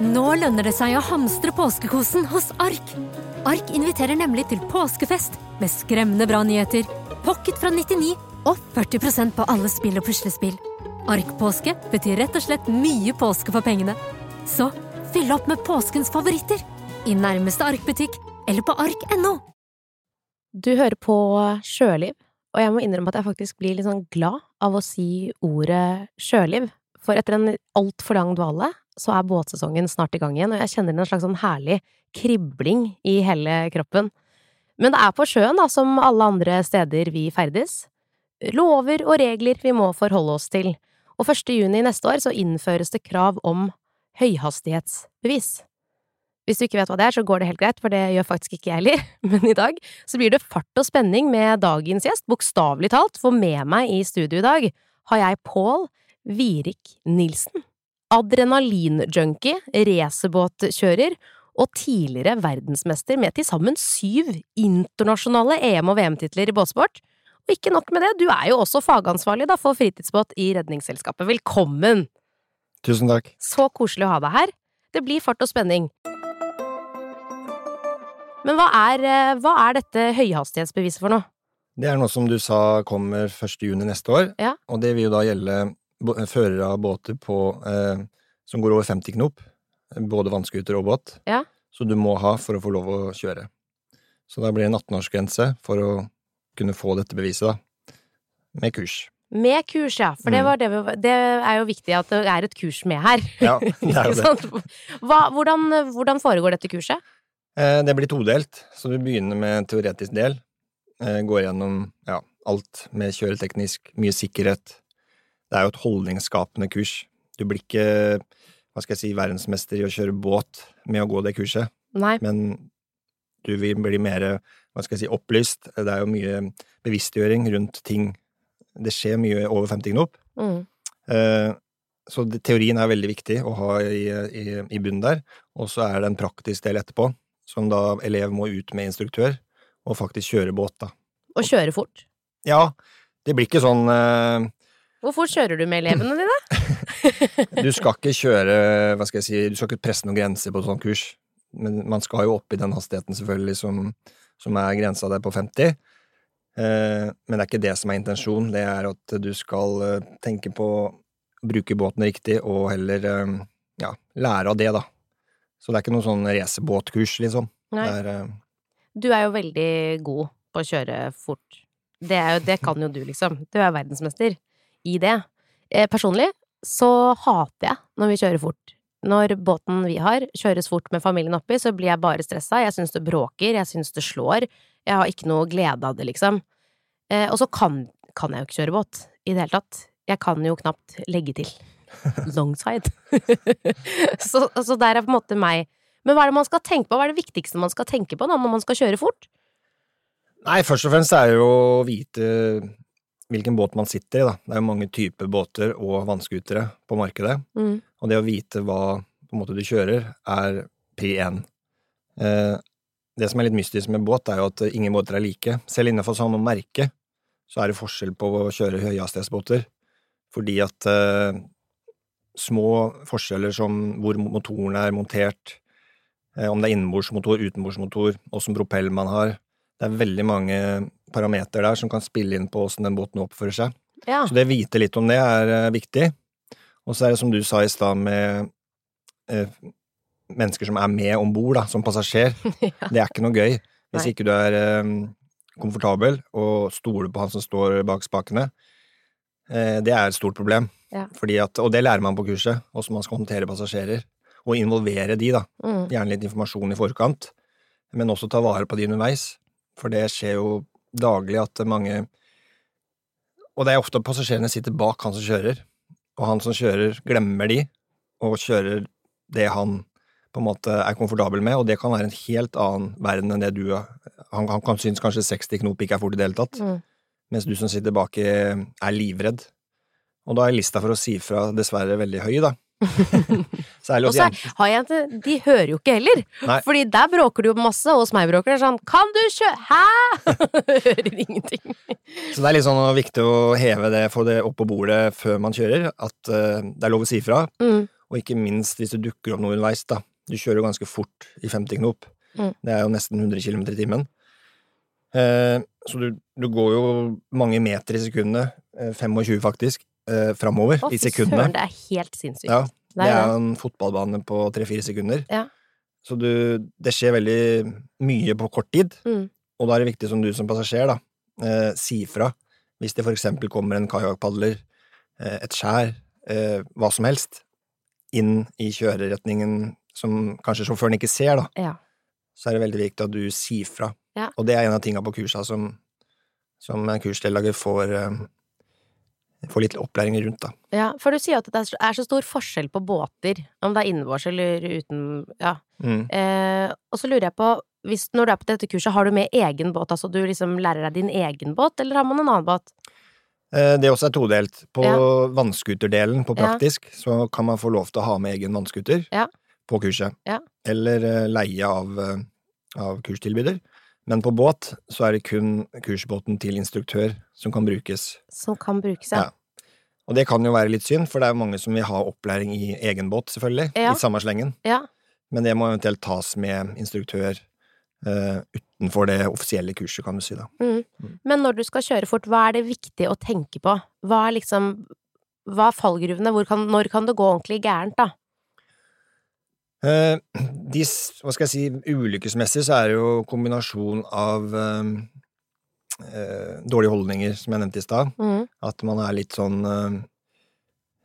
Nå lønner det seg å hamstre påskekosen hos Ark. Ark inviterer nemlig til påskefest med skremmende bra nyheter, pocket fra 99 og 40% på alle spill og puslespill. Ark-påske betyr rett og slett mye påske for pengene. Så fyll opp med påskens favoritter i nærmeste Ark-butikk eller på ark.no. Du hører på Sjøliv, og jeg må innrømme at jeg faktisk blir litt sånn glad av å si ordet sjøliv. For etter en altfor lang dvale, så er båtsesongen snart i gang igjen, og jeg kjenner en slags sånn herlig kribling i hele kroppen. Men det er på sjøen, da, som alle andre steder vi ferdes. Lover og regler vi må forholde oss til. Og 1. juni neste år så innføres det krav om høyhastighetsbevis. Hvis du ikke vet hva det er, så går det helt greit, for det gjør faktisk ikke jeg heller. Men i dag så blir det fart og spenning med dagens gjest, bokstavelig talt, for med meg i studio i dag har jeg Pål Virik Nilsen. Adrenalinjunkie, racerbåtkjører og tidligere verdensmester med til sammen syv internasjonale EM- og VM-titler i båtsport. Og ikke nok med det, du er jo også fagansvarlig da, for fritidsbåt i Redningsselskapet. Velkommen! Tusen takk. Så koselig å ha deg her. Det blir fart og spenning. Men hva er, eh, hva er dette høyhastighetsbeviset for noe? Det er noe som du sa kommer 1. juni neste år, Ja. og det vil jo da gjelde førere av båter på, eh, som går over 50 knop, både vannskuter og båt, Ja. så du må ha for å få lov å kjøre. Så da blir det en 18-årsgrense for å kunne få dette beviset, da, med kurs. Med kurs, ja. For det, Mm. var det, vi, det er jo viktig at det er et kurs med her. Ja, det er jo det. Hva, hvordan, hvordan foregår dette kurset? Eh, Det blir todelt, så du begynner med en teoretisk del. eh, Går gjennom ja, alt med kjøreteknisk, mye sikkerhet. Det er jo et holdningsskapende kurs. Du blir ikke hva skal jeg si, verdensmester i å kjøre båt med å gå det kurset, Nei. men du vil bli mer hva skal jeg si, opplyst. Det er jo mye bevisstgjøring rundt ting. Det skjer mye over 50 knop. Mm. Eh, Så det, teorien er veldig viktig å ha i, i, i bunnen der, og så er det en praktisk del etterpå, som da elev må ut med instruktør og faktisk kjøre båt, da. Og kjøre fort. Ja, det blir ikke sånn eh, Hvor fort kjører du med elevene dine? Du skal ikke kjøre, hva skal jeg si, du skal ikke presse noen grenser på et sånt kurs, men man skal jo opp i den hastigheten selvfølgelig som, som er grensa der på 50. Eh, Men det er ikke det som er intensjonen, det er at du skal eh, tenke på å bruke båten riktig, og heller eh, ja, lære av det, da. Så det er ikke noe sånn racerbåtkurs, liksom. Nei. Det er, eh, Du er jo veldig god på å kjøre fort. Det, jo, det kan jo du, liksom. Du er verdensmester i det. Eh, personlig så hater jeg når vi kjører fort. Når båten vi har, kjøres fort med familien oppi, så blir jeg bare stressa. Jeg syns det bråker, jeg syns det slår. Jeg har ikke noe glede av det, liksom. Eh, og så kan, kan jeg jo ikke kjøre båt i det hele tatt. Jeg kan jo knapt legge til. Longside. så, så der er på en måte meg. Men hva er det man skal tenke på? Hva er det viktigste man skal tenke på da, når man skal kjøre fort? Nei, først og fremst er det jo å vite hvilken båt man sitter i, da. Det er jo mange typer båter og vannskutere på markedet. Mm. Og det å vite hva måte du kjører, er pri én. Eh, det som er litt mystisk med båt, er jo at ingen båter er like. Selv innenfor samme merke så er det forskjell på å kjøre høyhastighetsbåter. Fordi at eh, små forskjeller som hvor motoren er montert, eh, om det er innenbordsmotor, utenbordsmotor, åssen propell man har Det er veldig mange parametere der som kan spille inn på åssen den båten oppfører seg. Ja. Så det å vite litt om det er eh, viktig. Og så er det som du sa i stad med eh, mennesker som er med om bord som passasjer. Ja. Det er ikke noe gøy hvis Nei. ikke du er eh, komfortabel og stoler på han som står bak spakene. Eh, det er et stort problem. Ja. At, og det lærer man på kurset, hvordan man skal håndtere passasjerer. Og involvere de, da. Mm. Gjerne litt informasjon i forkant, men også ta vare på de underveis. For det skjer jo daglig at mange Og det er ofte passasjerene sitter bak han som kjører, og han som kjører, glemmer de, og kjører det han på en måte er komfortabel med, og det kan være en helt annen verden enn det du er. Han, han kan synes kanskje 60 knop ikke er fort i det hele tatt, Mm. mens du som sitter baki er livredd. Og da er lista for å si fra dessverre veldig høy, da. Og så har jeg en De hører jo ikke heller. Nei. Fordi der bråker det jo masse, og hos meg bråker det sånn Kan du kjøre Hæ?! hører ingenting. Så det er litt sånn viktig å heve det, få det opp på bordet før man kjører, at uh, det er lov å si fra. Mm. Og ikke minst hvis det dukker opp noe underveis, da. Du kjører jo ganske fort i 50 knop. Mm. Det er jo nesten 100 km i timen. Eh, så du, du går jo mange meter i sekundet, eh, 25 faktisk, eh, framover i sekundene. søren, det er helt sinnssykt. Ja, det er jo en fotballbane på tre-fire sekunder. Ja. Så du, det skjer veldig mye på kort tid, Mm. og da er det viktig som du som passasjer, da, eh, si fra hvis det for eksempel kommer en kajakkpadler, eh, et skjær, eh, hva som helst, inn i kjøreretningen som kanskje sjåføren ikke ser, da, Ja. så er det veldig viktig at du sier fra. Ja. Og det er en av tinga på kursa som, som kursdeltaker får, eh, får litt opplæring rundt, da. ja, for du sier at det er så- stor forskjell på båter, om det er innenbords eller uten Ja. Mm. Eh, og så lurer jeg på, hvis, når du er på dette kurset, har du med egen båt? Altså du liksom lærer deg din egen båt, eller har man en annen båt? Eh, Det også er todelt. På Ja. vannskuterdelen, på Ja. praktisk, så kan man få lov til å ha med egen vannskuter Ja. på kurset. Ja. Eller eh, leie av, eh, av kurstilbyder. Men på båt så er det kun kursbåten til instruktør som kan brukes. Som kan brukes, ja. Ja. Og det kan jo være litt synd, for det er mange som vil ha opplæring i egen båt, selvfølgelig, Ja. i samme slengen. Ja. Men det må eventuelt tas med instruktør uh, utenfor det offisielle kurset, kan du si da. Mm. Men når du skal kjøre fort, hva er det viktig å tenke på? Hva er liksom Hva er fallgruvene? Hvor kan, når kan det gå ordentlig gærent, da? Uh, de, hva skal jeg si, ulykkesmessig så er det jo kombinasjon av eh, dårlige holdninger, som jeg nevnte i stad. Mm. At man er litt sånn eh,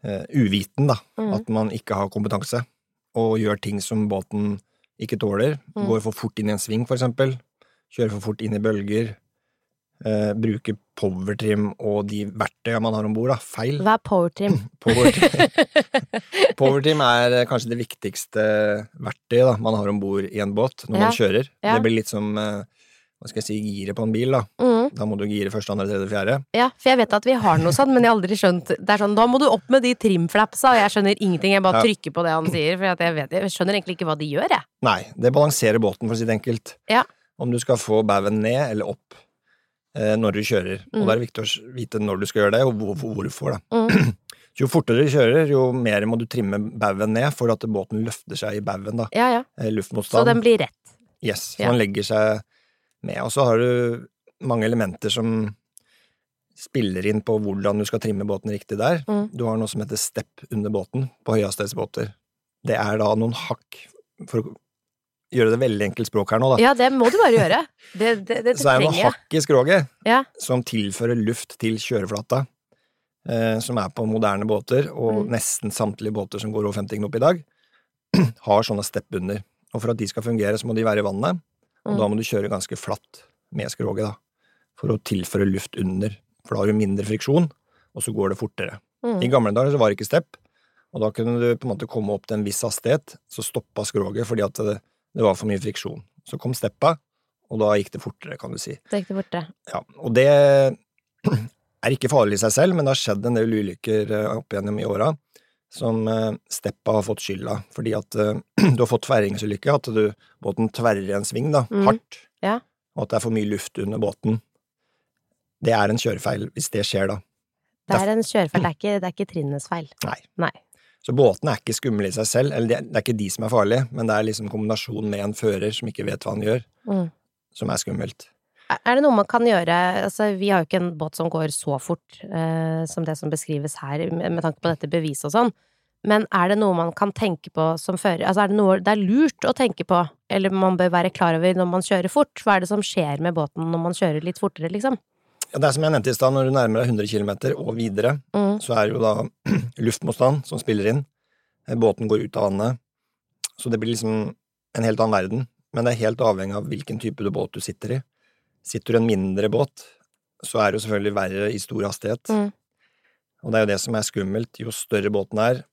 eh, uviten, da. Mm. At man ikke har kompetanse, og gjør ting som båten ikke tåler. Mm. Går for fort inn i en sving, for eksempel. Kjører for fort inn i bølger. Eh, bruker powertrim og de verktøyene man har om bord, feil. Hva er powertrim? Powertrim. Powertrim er eh, kanskje det viktigste verktøyet da, man har om bord i en båt når Ja. man kjører. Ja. Det blir litt som eh, hva skal jeg si, giret på en bil. Da Mm. Da må du gire første, andre, tredje, fjerde. Ja, for jeg vet at vi har noe sånn, men jeg har aldri skjønt Det er sånn, da må du opp med de trimflapsa, og jeg skjønner ingenting. Jeg bare Ja. trykker på det han sier, for jeg, vet, jeg skjønner egentlig ikke hva de gjør, jeg. Nei, det balanserer båten, for å si det enkelt. Ja. Om du skal få baugen ned eller opp eh, når du kjører. Og Mm. da er det viktig å vite når du skal gjøre det, og hvor, hvor- hvorfor. da. Mm. Jo fortere du kjører, jo mer må du trimme baugen ned for at båten løfter seg i baugen. da. Ja, ja. Luftmotstand. Så den blir rett. Yes, så Ja. den legger seg med. Og så har du mange elementer som spiller inn på hvordan du skal trimme båten riktig der. Mm. Du har noe som heter step under båten på høyhastighetsbåter. Det er da noen hakk, for å gjøre det veldig enkelt språk her nå, da. Ja, det må du bare gjøre. Det, det, det, så er det noen hakk i skroget Ja. som tilfører luft til kjøreflata. Eh, som er på moderne båter, og Mm. nesten samtlige båter som går over 50 knop i dag, har sånne stepp under. Og for at de skal fungere, så må de være i vannet, og Mm. da må du kjøre ganske flatt med skroget, da, for å tilføre luft under. For da har du mindre friksjon, og så går det fortere. Mm. I gamle dager så var det ikke stepp, og da kunne du på en måte komme opp til en viss hastighet, så stoppa skroget fordi at det, det var for mye friksjon. Så kom steppa, og da gikk det fortere, kan du si. Da gikk det fortere. Ja, og det er ikke farlig i seg selv, men det har skjedd en del ulykker eh, opp igjennom i åra som eh, steppa har fått skylda, fordi at eh, du har fått tverringsulykke, at du, båten tverrer en sving, da, Mm. hardt, Ja. og at det er for mye luft under båten. Det er en kjørefeil, hvis det skjer da. Det er en kjørefeil, det er ikke, det er ikke trinnenes feil. Nei. Nei. Så båtene er ikke skumle i seg selv, eller det er, det ikke de som er farlige, men det er liksom kombinasjonen med en fører som ikke vet hva han gjør, Mm. som er skummelt. Er- det noe man kan gjøre Altså, vi har jo ikke en båt som går så fort eh, som det som beskrives her, med, med tanke på dette beviset og sånn, men er det noe man kan tenke på som fører Altså, er det noe det er lurt å tenke på, eller man bør være klar over når man kjører fort? Hva er det som skjer med båten når man kjører litt fortere, liksom? Ja, det er som jeg nevnte i stad, når du nærmer deg 100 km og videre, Mm. så er det jo da luftmotstand som spiller inn. Eh, Båten går ut av vannet. Så det blir liksom en helt annen verden. Men det er helt avhengig av hvilken type båt du sitter i. Sitter du i en mindre båt, så er det jo selvfølgelig verre i stor hastighet. Mm. Og det er jo det som er skummelt. Jo større båten er,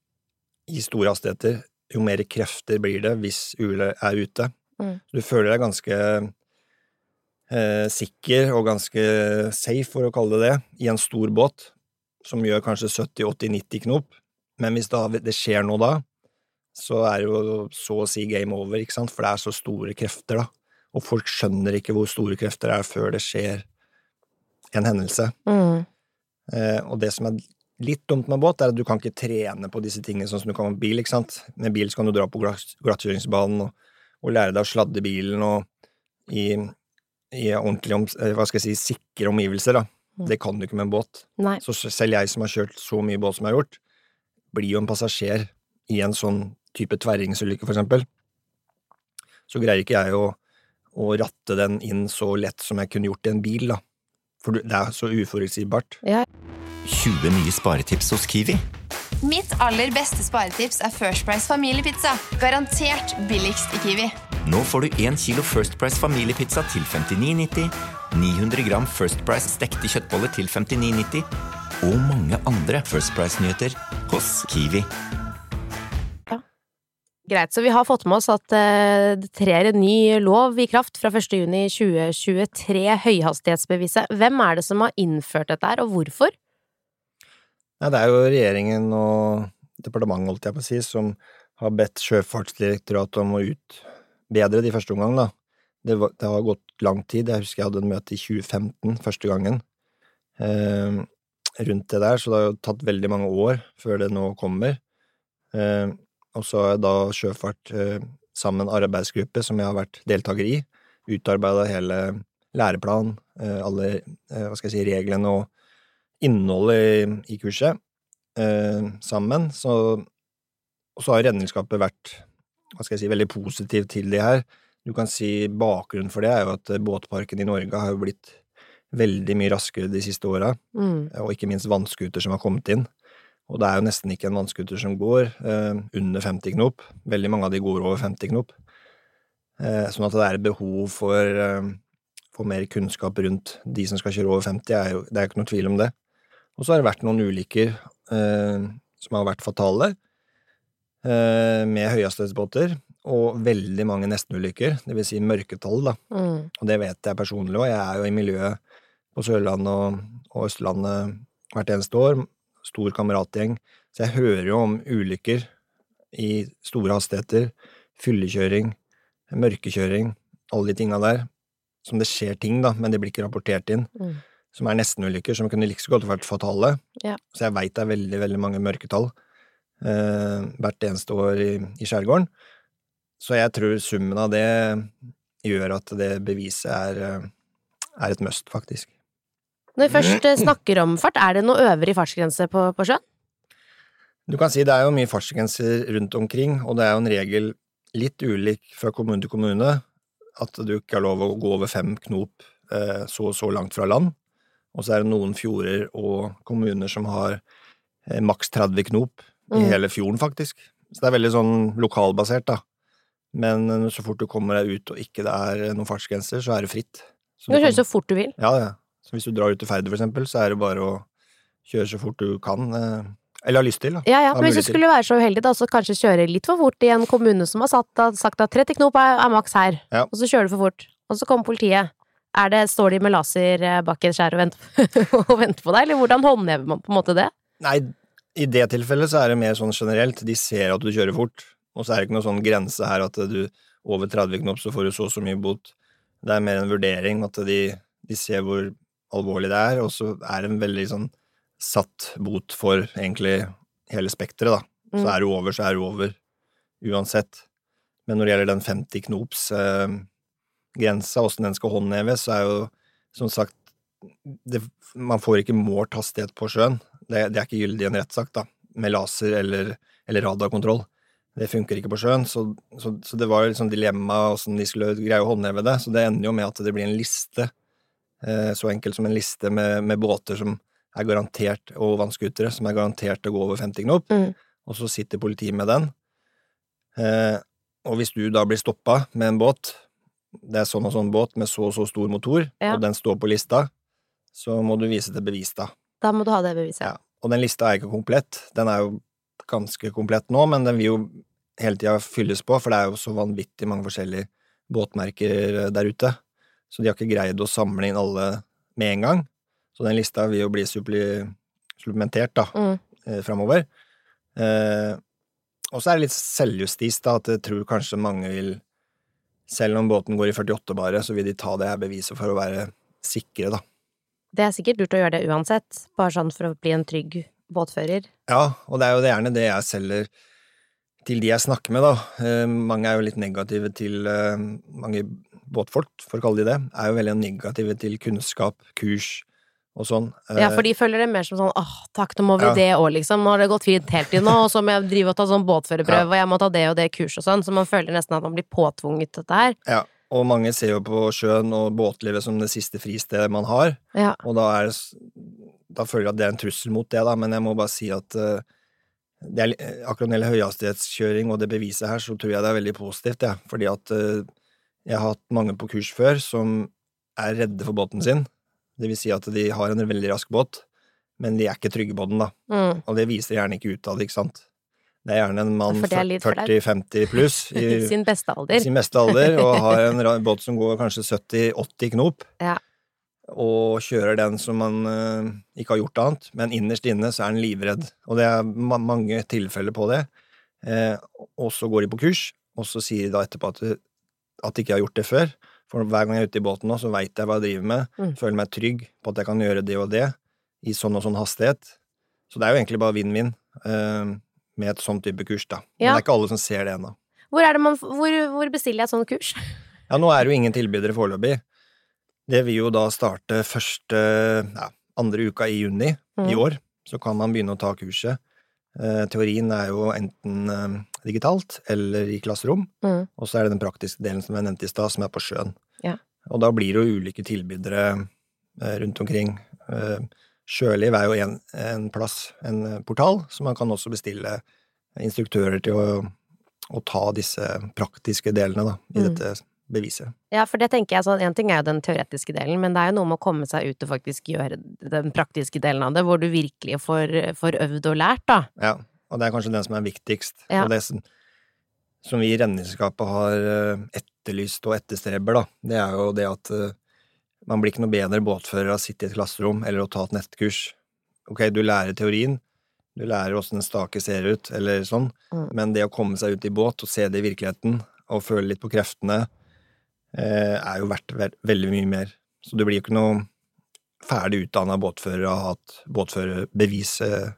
i store hastigheter, jo mer krefter blir det hvis uhellet er ute. Mm. Du føler deg ganske eh, sikker og ganske safe, for å kalle det det, i en stor båt som gjør kanskje 70-80-90 knop. Men hvis da det skjer noe da, så er det jo så å si game over, ikke sant, for det er så store krefter, da. Og folk skjønner ikke hvor store krefter det er før det skjer en hendelse. Mm. Eh, og det som er litt dumt med båt, er at du kan ikke trene på disse tingene sånn som du kan med bil, ikke sant. Med bil så kan du dra på glatt- glattkjøringsbanen og, og lære deg å sladde bilen og i, i ordentlig, om, eh, hva skal jeg si, sikre omgivelser, da. Mm. Det kan du ikke med en båt. Nei. Så selv jeg som har kjørt så mye båt som jeg har gjort, blir jo en passasjer i en sånn type tverringsulykke, for eksempel. Så greier ikke jeg å, å ratte den inn så lett som jeg kunne gjort i en bil, da. For det er så uforutsigbart. 20 nye sparetips hos Kiwi. Mitt aller beste sparetips er First Price familiepizza. Garantert billigst i Kiwi. Nå får du 1 kilo First Price familiepizza til 59,90, 900 gram First Price stekte kjøttboller til 59,90 og mange andre First Price-nyheter hos Kiwi. Greit, så vi har fått med oss at eh, det trer en ny lov i kraft fra 1. juni 2023, høyhastighetsbeviset. Hvem er det som har innført dette her, og hvorfor? Nei, det er jo regjeringen og departementet, holdt jeg på å si, som har bedt Sjøfartsdirektoratet om å utbedre de første omgang, da. Det, var, det har gått lang tid. Jeg husker jeg hadde en møte i 2015 første gangen eh, rundt det der, så det har jo tatt veldig mange år før det nå kommer. Eh, og så har da Sjøfart eh, sammen arbeidsgruppe som jeg har vært deltaker i, utarbeida hele læreplanen, alle eh, hva skal jeg si, reglene og innholdet i, i kurset eh, sammen. Så, og så har Redningsskapet vært hva skal jeg si, veldig positiv til det her. Du kan si Bakgrunnen for det er jo at båtparken i Norge har jo blitt veldig mye raskere de siste åra, Mm. og ikke minst vannskuter som har kommet inn. Og det er jo nesten ikke en vannskuter som går eh, under 50 knop. Veldig mange av de går over 50 knop. Eh, sånn at det er behov for, eh, for mer kunnskap rundt de som skal kjøre over 50, er jo, det er jo ikke noe tvil om det. Og så har det vært noen ulykker eh, som har vært fatale, eh, med høyhastighetsbåter, og veldig mange nestenulykker, det vil si mørketall, da. Mm. Og det vet jeg personlig òg. Jeg er jo i miljøet på Sørlandet og, og Østlandet hvert eneste år. Stor kameratgjeng. Så jeg hører jo om ulykker i store hastigheter, fyllekjøring, mørkekjøring, alle de tinga der. Som det skjer ting, da, men det blir ikke rapportert inn. Mm. Som er nestenulykker, som kunne like så godt vært fatale. Ja. Så jeg veit det er veldig, veldig mange mørketall eh, hvert eneste år i, i skjærgården. Så jeg tror summen av det gjør at det beviset er, eh, er et must, faktisk. Når vi først eh, snakker om fart, er det noe øvrig fartsgrense på, på sjøen? Du kan si det er jo mye fartsgrenser rundt omkring, og det er jo en regel litt ulik fra kommune til kommune at du ikke har lov å gå over fem knop eh, så og så langt fra land. Og så er det noen fjorder og kommuner som har eh, maks 30 knop i Mm. hele fjorden, faktisk. Så det er veldig sånn lokalbasert, da. Men eh, så fort du kommer deg ut og ikke det er eh, noen fartsgrenser, så er det fritt. Så Du kan du kjøre så fort du vil. Ja, ja. Så hvis du drar ut til Færder, for eksempel, så er det bare å kjøre så fort du kan. Eh, eller har lyst til, da. Ja, ja, men hvis du skulle være så uheldig, da, så kanskje kjøre litt for fort i en kommune som har satt, har sagt at 30 knop er, er maks her, Ja. og så kjører du for fort, og så kommer politiet. Er det, står de med laser eh, bak et skjær og venter, og venter på deg, eller hvordan håndhever man på en måte det? Nei, i det tilfellet så er det mer sånn generelt. De ser at du kjører fort, og så er det ikke noe sånn grense her at du over 30 knop så får du så og så mye bot. Det er mer en vurdering at de, de ser hvor alvorlig det er, og så er det en veldig sånn satt bot for egentlig hele spekteret, da. Så Mm. er du over, så er du over. Uansett. Men når det gjelder den 50 knops eh, grensa, åssen den skal håndheves, så er jo som sagt det, Man får ikke målt hastighet på sjøen. Det, det er ikke gyldig i en rettssak, da, med laser eller, eller radarkontroll. Det funker ikke på sjøen, så, så, så det var liksom dilemma åssen de skulle greie å håndheve det. Så det ender jo med at det blir en liste, eh, så enkelt som en liste med, med båter som er garantert, og vannskutere som er garantert å gå over 50 knop, Mm. og så sitter politiet med den. Eh, og hvis du da blir stoppa med en båt, det er sånn og sånn båt med så og så stor motor, Ja. og den står på lista, så må du vise til bevis, da. Da må du ha det beviset. Ja. Og den lista er ikke komplett. Den er jo ganske komplett nå, men den vil jo hele tida fylles på, for det er jo så vanvittig mange forskjellige båtmerker der ute. Så de har ikke greid å samle inn alle med en gang. Så den lista vil jo bli supplementert da, Mm. eh, framover. Eh, og så er det litt selvjustis, da, at jeg tror kanskje mange vil Selv om båten går i 48 bare, så vil de ta det her beviset for å være sikre, da. Det er sikkert lurt å gjøre det uansett, bare sånn for å bli en trygg båtfører. Ja, og det er jo det gjerne det jeg selger til de jeg snakker med, da. Eh, mange er jo litt negative til eh, Mange båtfolk, for å kalle de det, er jo veldig negative til kunnskap, kurs og sånn. Ja, Eh, for de føler det mer som sånn åh, takk, nå må vi Ja. det òg, liksom. Nå har det gått fint helt til nå, og så må jeg drive og ta sånn båtførerprøve, Ja. og jeg må ta det og det kurset og sånn, så man føler nesten at man blir påtvunget dette her. Ja, og mange ser jo på sjøen og båtlivet som det siste fristedet man har, Ja. og da er Da føler jeg at det er en trussel mot det, da, men jeg må bare si at uh, det er, akkurat når det gjelder høyhastighetskjøring og det beviset her, så tror jeg det er veldig positivt, jeg. Fordi at uh, jeg har hatt mange på kurs før som er redde for båten sin. Det vil si at de har en veldig rask båt, men de er ikke trygge på den, da. Mm. Og det viser gjerne ikke utad, ikke sant. Det er gjerne en mann For det er litt flaut. 40-50 pluss i Sin beste alder. sin beste alder, og har en båt som går kanskje 70-80 knop, Ja. og kjører den som man uh, ikke har gjort annet, men innerst inne så er den livredd. Og det er ma mange tilfeller på det. Eh, og så går de på kurs, og så sier de da etterpå at, at de ikke har gjort det før. For hver gang jeg er ute i båten nå, så veit jeg hva jeg driver med, Mm. føler meg trygg på at jeg kan gjøre det og det, i sånn og sånn hastighet. Så det er jo egentlig bare vinn-vinn uh, med et sånn type kurs, da. Men det er ikke alle som ser det ennå. Hvor, hvor, hvor bestiller jeg et sånt kurs? Ja, nå er det jo ingen tilbydere foreløpig. Det vil jo da starte første ja, andre uka i juni i Mhm. år. Så kan man begynne å ta kurset. Eh, teorien er jo enten eh, digitalt eller i klasserom. Mm. Og så er det den praktiske delen som jeg nevnte i stad, som er på sjøen. Ja. Og da blir det jo ulike tilbydere eh, rundt omkring. Sjøliv er jo en, en plass, en portal, så man kan også bestille instruktører til å, å ta disse praktiske delene da, i Mm. dette beviset. Ja, for det tenker jeg sånn, en ting er jo den teoretiske delen, men det er jo noe med å komme seg ut og faktisk gjøre den praktiske delen av det, hvor du virkelig får, får øvd og lært, da. Ja, og det er kanskje den som er viktigst. Ja. Og det som, som vi i Redningsselskapet har eh, etterlyst og etterstreber, da, det er jo det at eh, man blir ikke noe bedre båtfører av å sitte i et klasserom eller å ta et nettkurs. Ok, du lærer teorien, du lærer åssen en stake ser ut, eller sånn, Mm. men det å komme seg ut i båt og se det i virkeligheten, og føle litt på kreftene, er jo verdt veldig mye mer. Så du blir jo ikke noe ferdig utdanna båtfører og hatt båtførerbevis, eh,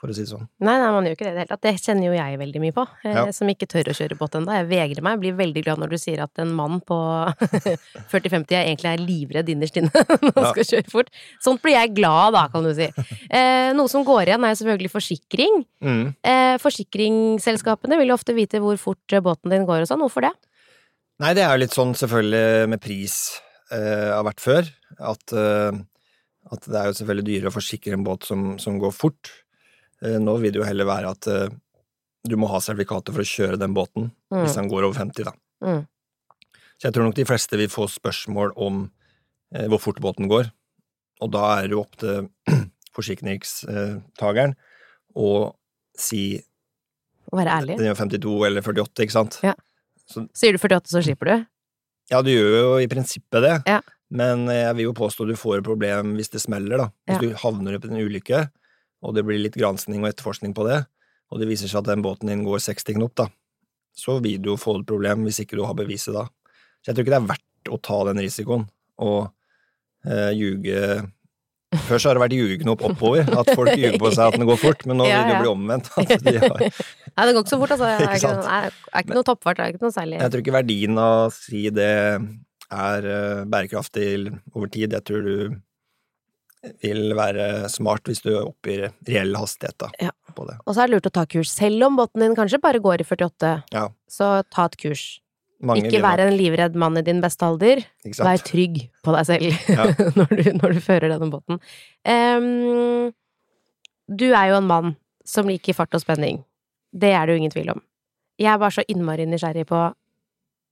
for å si det sånn. Nei, nei, man gjør ikke det i det hele tatt. Det kjenner jo jeg veldig mye på, eh, Ja. som ikke tør å kjøre båt ennå. Jeg vegrer meg, blir veldig glad når du sier at en mann på 40-50 er egentlig er livredd innerst inne når han Ja. skal kjøre fort. Sånt blir jeg glad av, da, kan du si. Eh, noe som går igjen, er jo selvfølgelig forsikring. Mm. Eh, forsikringsselskapene vil jo ofte vite hvor fort eh, båten din går og sånn. Hvorfor det? Nei, det er jo litt sånn selvfølgelig med pris eh, har vært før, at, eh, at det er jo selvfølgelig dyrere å forsikre en båt som, som går fort. Eh, nå vil det jo heller være at eh, du må ha sertifikatet for å kjøre den båten, Mm. hvis den går over 50, da. Mm. Så jeg tror nok de fleste vil få spørsmål om hvor fort båten går, og da er det jo opp til forsikringstageren å si Å være ærlig. den gjør 52 eller 48, ikke sant? Ja. Sier du 48, så slipper du? Ja, du gjør jo i prinsippet det, Ja. men jeg vil jo påstå du får et problem hvis det smeller, da. Hvis Ja. du havner opp i en ulykke, og det blir litt gransking og etterforskning på det, og det viser seg at den båten din går 60 knop, da, så vil du jo få et problem hvis ikke du har beviset da. Så jeg tror ikke det er verdt å ta den risikoen og eh, ljuge Før så har det vært ljugeknop oppover, at folk ljuger på seg at den går fort, men nå vil det bli omvendt. At de har, Nei, det går ikke så fort, altså. Det er Ikke noe- er, er ikke noe toppfart, det er ikke noe særlig Jeg tror ikke verdien av å si det er eh, bærekraftig over tid. Jeg tror du vil være smart hvis du oppgir reell hastighet da, Ja. på det. Og så er det lurt å ta kurs, selv om båten din kanskje bare går i 48. Ja. Så ta et kurs. Mange ikke være en livredd mann i din beste alder. Vær trygg på deg selv Ja. når, du, når du fører denne båten. Um, du er jo en mann som liker fart og spenning. Det er det jo ingen tvil om. Jeg er bare så innmari nysgjerrig på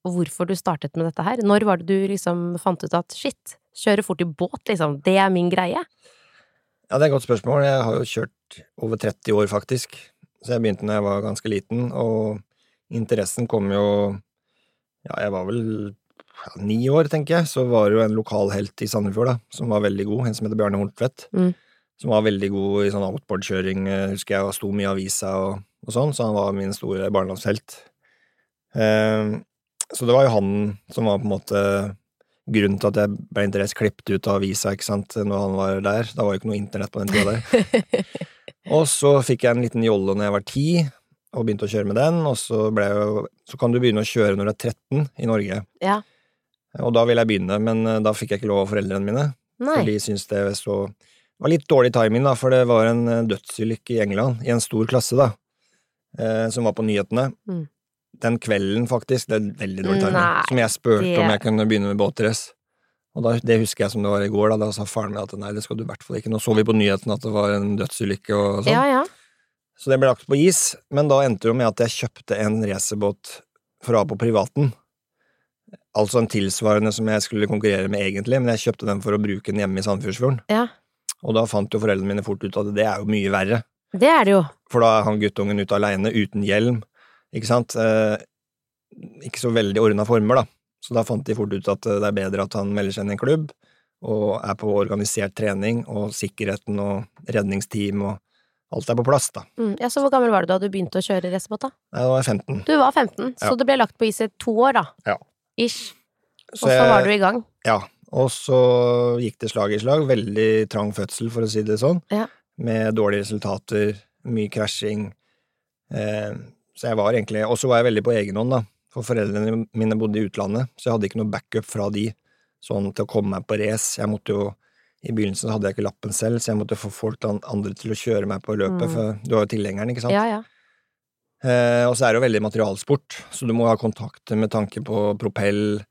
hvorfor du startet med dette her. Når var det du liksom fant ut at shit, kjøre fort i båt, liksom, det er min greie? Ja, det er et godt spørsmål. Jeg har jo kjørt over 30 år, faktisk. Så jeg begynte da jeg var ganske liten, og interessen kom jo Ja, jeg var vel ja, ni år, tenker jeg. Så var det jo en lokal helt i Sandefjord, da, som var veldig god. En som heter Bjarne Horntvedt. Mm. Som var veldig god i sånn outboardkjøring, eh, husker jeg, og sto mye i avisa og, og sånn, så han var min store barndomshelt. Eh, så det var jo han som var på en måte grunnen til at jeg ble interess klippet ut av avisa ikke sant, når han var der. Da var jo ikke noe internett på den tida der. og så fikk jeg en liten jolle når jeg var ti, og begynte å kjøre med den. Og så, ble jeg, jo- så kan du begynne å kjøre når du er 13 i Norge. Ja. Og da ville jeg begynne, men eh, da fikk jeg ikke lov av foreldrene mine. Nei. For de syntes det så var litt dårlig timing, da, for det var en eh, dødsulykke i England, i en stor klasse, da, eh, som var på nyhetene. Mm. Den kvelden, faktisk, det er veldig dårlig timing, som jeg spurte det- om jeg kunne begynne med båtrace. Og da, det husker jeg som det var i går, da, da sa faren min at nei, det skal du i hvert fall ikke. Nå så vi på nyhetene at det var en dødsulykke og sånn. Ja, ja. Så det ble lagt på is, men da endte det med at jeg kjøpte en racerbåt for å ha på privaten. Altså en tilsvarende som jeg skulle konkurrere med egentlig, men jeg kjøpte den for å bruke den hjemme i Sandefjordsfjorden. Ja. Og da fant jo foreldrene mine fort ut at det er jo mye verre, Det er det jo. for da er han guttungen ute aleine uten hjelm, ikke sant. Eh, ikke så veldig ordna former, da. Så da fant de fort ut at eh, det er bedre at han melder seg inn i en klubb, og er på organisert trening, og sikkerheten og redningsteam og alt er på plass, da. Mm. Ja, Så hvor gammel var du da du begynte å kjøre racerbåt, da? Nei, da var jeg 15. Du var 15, Ja. så det ble lagt på is i to år, da. Ja. Ish. Og Så så jeg- var du i gang. Ja, og så gikk det slag i slag. Veldig trang fødsel, for å si det sånn. Ja. Med dårlige resultater, mye krasjing. Eh, så jeg var egentlig Og så var jeg veldig på egen hånd, da. For foreldrene mine bodde i utlandet, så jeg hadde ikke noe backup fra de sånn til å komme meg på race. Jeg måtte jo I begynnelsen hadde jeg ikke lappen selv, så jeg måtte få folk an- andre til å kjøre meg på løpet, Mm. for du har jo tilhengeren, ikke sant? Ja, ja. Eh, og så er det jo veldig materialsport, så du må ha kontakter med tanke på propell,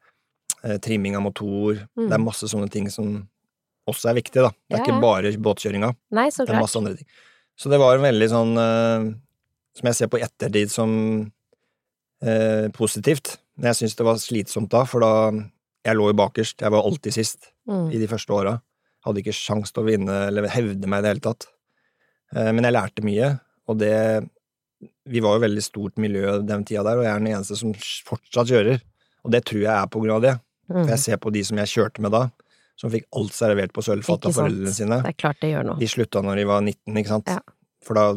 eh, trimming av motor. Mm. Det er masse sånne ting som også er viktig, da. Det er Ja, ikke bare båtkjøringa, Nei, så det er masse andre ting. Så det var en veldig sånn eh, Som jeg ser på ettertid som eh, positivt. Men jeg syns det var slitsomt da, for da Jeg lå jo bakerst, jeg var alltid sist Mm. i de første åra. Hadde ikke sjans til å vinne eller hevde meg i det hele tatt. Eh, Men jeg lærte mye, og det Vi var jo veldig stort miljø den tida der, og jeg er den eneste som fortsatt kjører. Og det tror jeg er på grunn av det. For Mm. jeg ser på de som jeg kjørte med da, som fikk alt servert på sølvfat av foreldrene sine. Det er klart det gjør noe. De slutta når de var 19, ikke sant? Ja. For da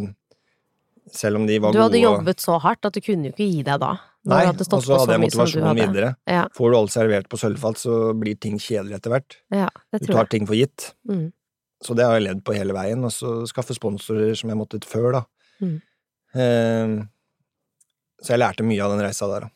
Selv om de var gode Du hadde gode jobbet så hardt at du kunne jo ikke gi deg da. Nei, og så hadde jeg mye som du motivasjon hadde. videre. Ja, Får du alt servert på sølvfat, så blir ting kjedelig etter hvert. ja, det Du tar jeg. ting for gitt. Mm. Så det har jeg ledd på hele veien, og så skaffe sponsorer som jeg måtte før, da. Mm. Eh, så jeg lærte mye av den reisa der, da.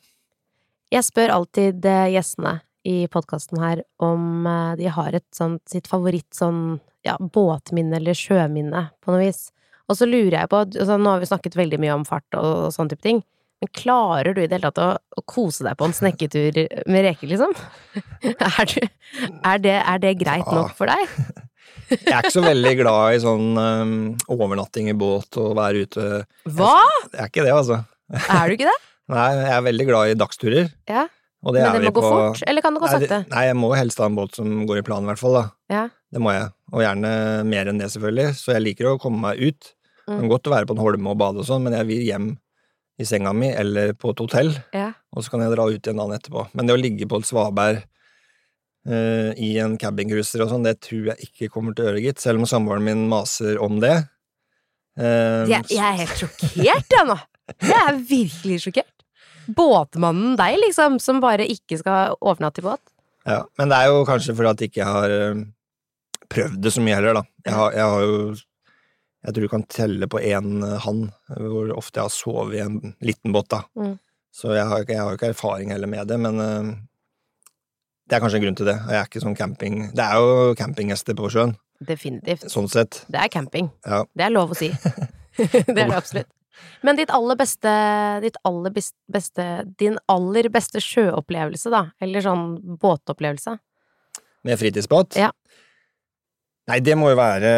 Jeg spør alltid eh, gjestene i podkasten her om eh, de har et sånt sitt favoritt sånn ja, båtminne eller sjøminne, på noe vis. Og så lurer jeg på altså, Nå har vi snakket veldig mye om fart og, og sånne type ting, men klarer du i det hele tatt å, å kose deg på en snekketur med reker, liksom? Er, du, er, det, er det greit Ja. nok for deg? Jeg er ikke så veldig glad i sånn um, overnatting i båt og være ute Hva? Jeg er ikke det, altså. Er du ikke det? Nei, jeg er veldig glad i dagsturer. Ja, Og det Men det må gå på fort, eller kan det gå sakte? det- Nei, jeg må helst ha en båt som går i plan, i hvert fall. da. Ja. Det må jeg. Og gjerne mer enn det, selvfølgelig. Så jeg liker å komme meg ut. Det Mm. kan godt å være på en holme og bade og sånn, men jeg vil hjem i senga mi eller på et hotell, Ja. og så kan jeg dra ut igjen dagen etterpå. Men det å ligge på et svaberg uh, i en cabincruiser og sånn, det tror jeg ikke kommer til å gjøre, gitt. Selv om samboeren min maser om det. Uh, Jeg, jeg er helt sjokkert, jeg nå. Jeg er virkelig sjokkert. Båtmannen deg, liksom, som bare ikke skal overnatte i båt. Ja, men det er jo kanskje fordi at jeg ikke har eh, prøvd det så mye heller, da. Jeg har, jeg har jo Jeg tror du kan telle på én hand hvor ofte jeg har sovet i en liten båt, da. Mm. Så jeg har, jeg har jo ikke erfaring heller med det, men eh, det er kanskje en grunn til det. Jeg er ikke sånn camping Det er jo campinggjester på sjøen, Definitivt. sånn sett. Det er camping. Ja. Det er lov å si. det er det absolutt. Men ditt aller beste, ditt aller beste Din aller beste sjøopplevelse, da? Eller sånn båtopplevelse? Med fritidsbåt? Ja. Nei, det må jo være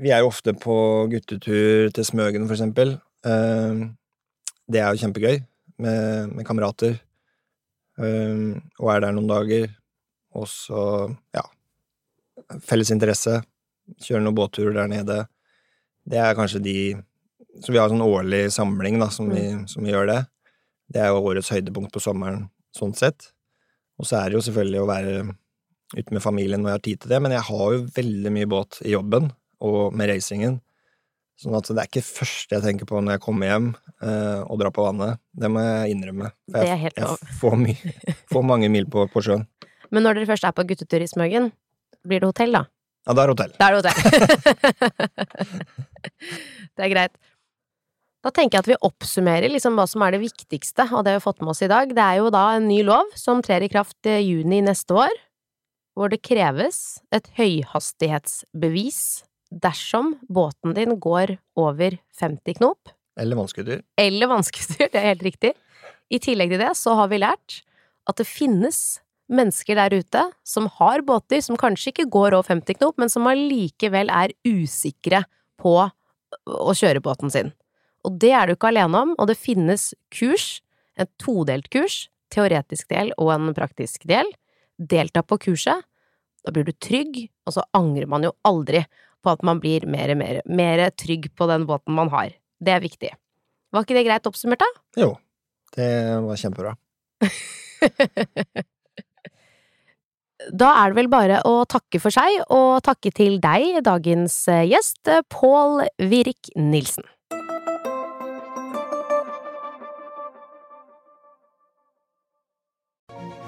Vi er jo ofte på guttetur til Smøgen, for eksempel. Eh, Det er jo kjempegøy med, med kamerater. Eh, Og er der noen dager. Og så, ja Felles interesse. Kjøre noen båtturer der nede. Det er kanskje de Så vi har en sånn årlig samling, da, som vi, som vi gjør det. Det er jo årets høydepunkt på sommeren, sånn sett. Og så er det jo selvfølgelig å være ute med familien når jeg har tid til det, men jeg har jo veldig mye båt i jobben og med racingen. Sånn at det er ikke første jeg tenker på når jeg kommer hjem eh, og drar på vannet. Det må jeg innrømme. For Det jeg, er helt jeg får, mye, får mange mil på, på sjøen. Men når dere først er på guttetur i Smøgen, blir det hotell, da? Ja, det er hotell. Da er det hotell. det er greit. Da tenker jeg at vi oppsummerer liksom hva som er det viktigste av det vi har fått med oss i dag. Det er jo da en ny lov som trer i kraft i juni neste år, hvor det kreves et høyhastighetsbevis dersom båten din går over 50 knop, Eller vannskuter. eller vannskuttur, det er helt riktig. I tillegg til det så har vi lært at det finnes mennesker der ute som har båter som kanskje ikke går over 50 knop, men som allikevel er usikre på å kjøre båten sin. Og det er du ikke alene om, og det finnes kurs, en todelt kurs, teoretisk del og en praktisk del. Delta på kurset, da blir du trygg, og så angrer man jo aldri på at man blir mer, mer, mer trygg på den båten man har. Det er viktig. Var ikke det greit oppsummert, da? Jo, det var kjempebra. Da er det vel bare å takke for seg, og takke til deg, dagens eh, gjest, Pål Virik Nilsen.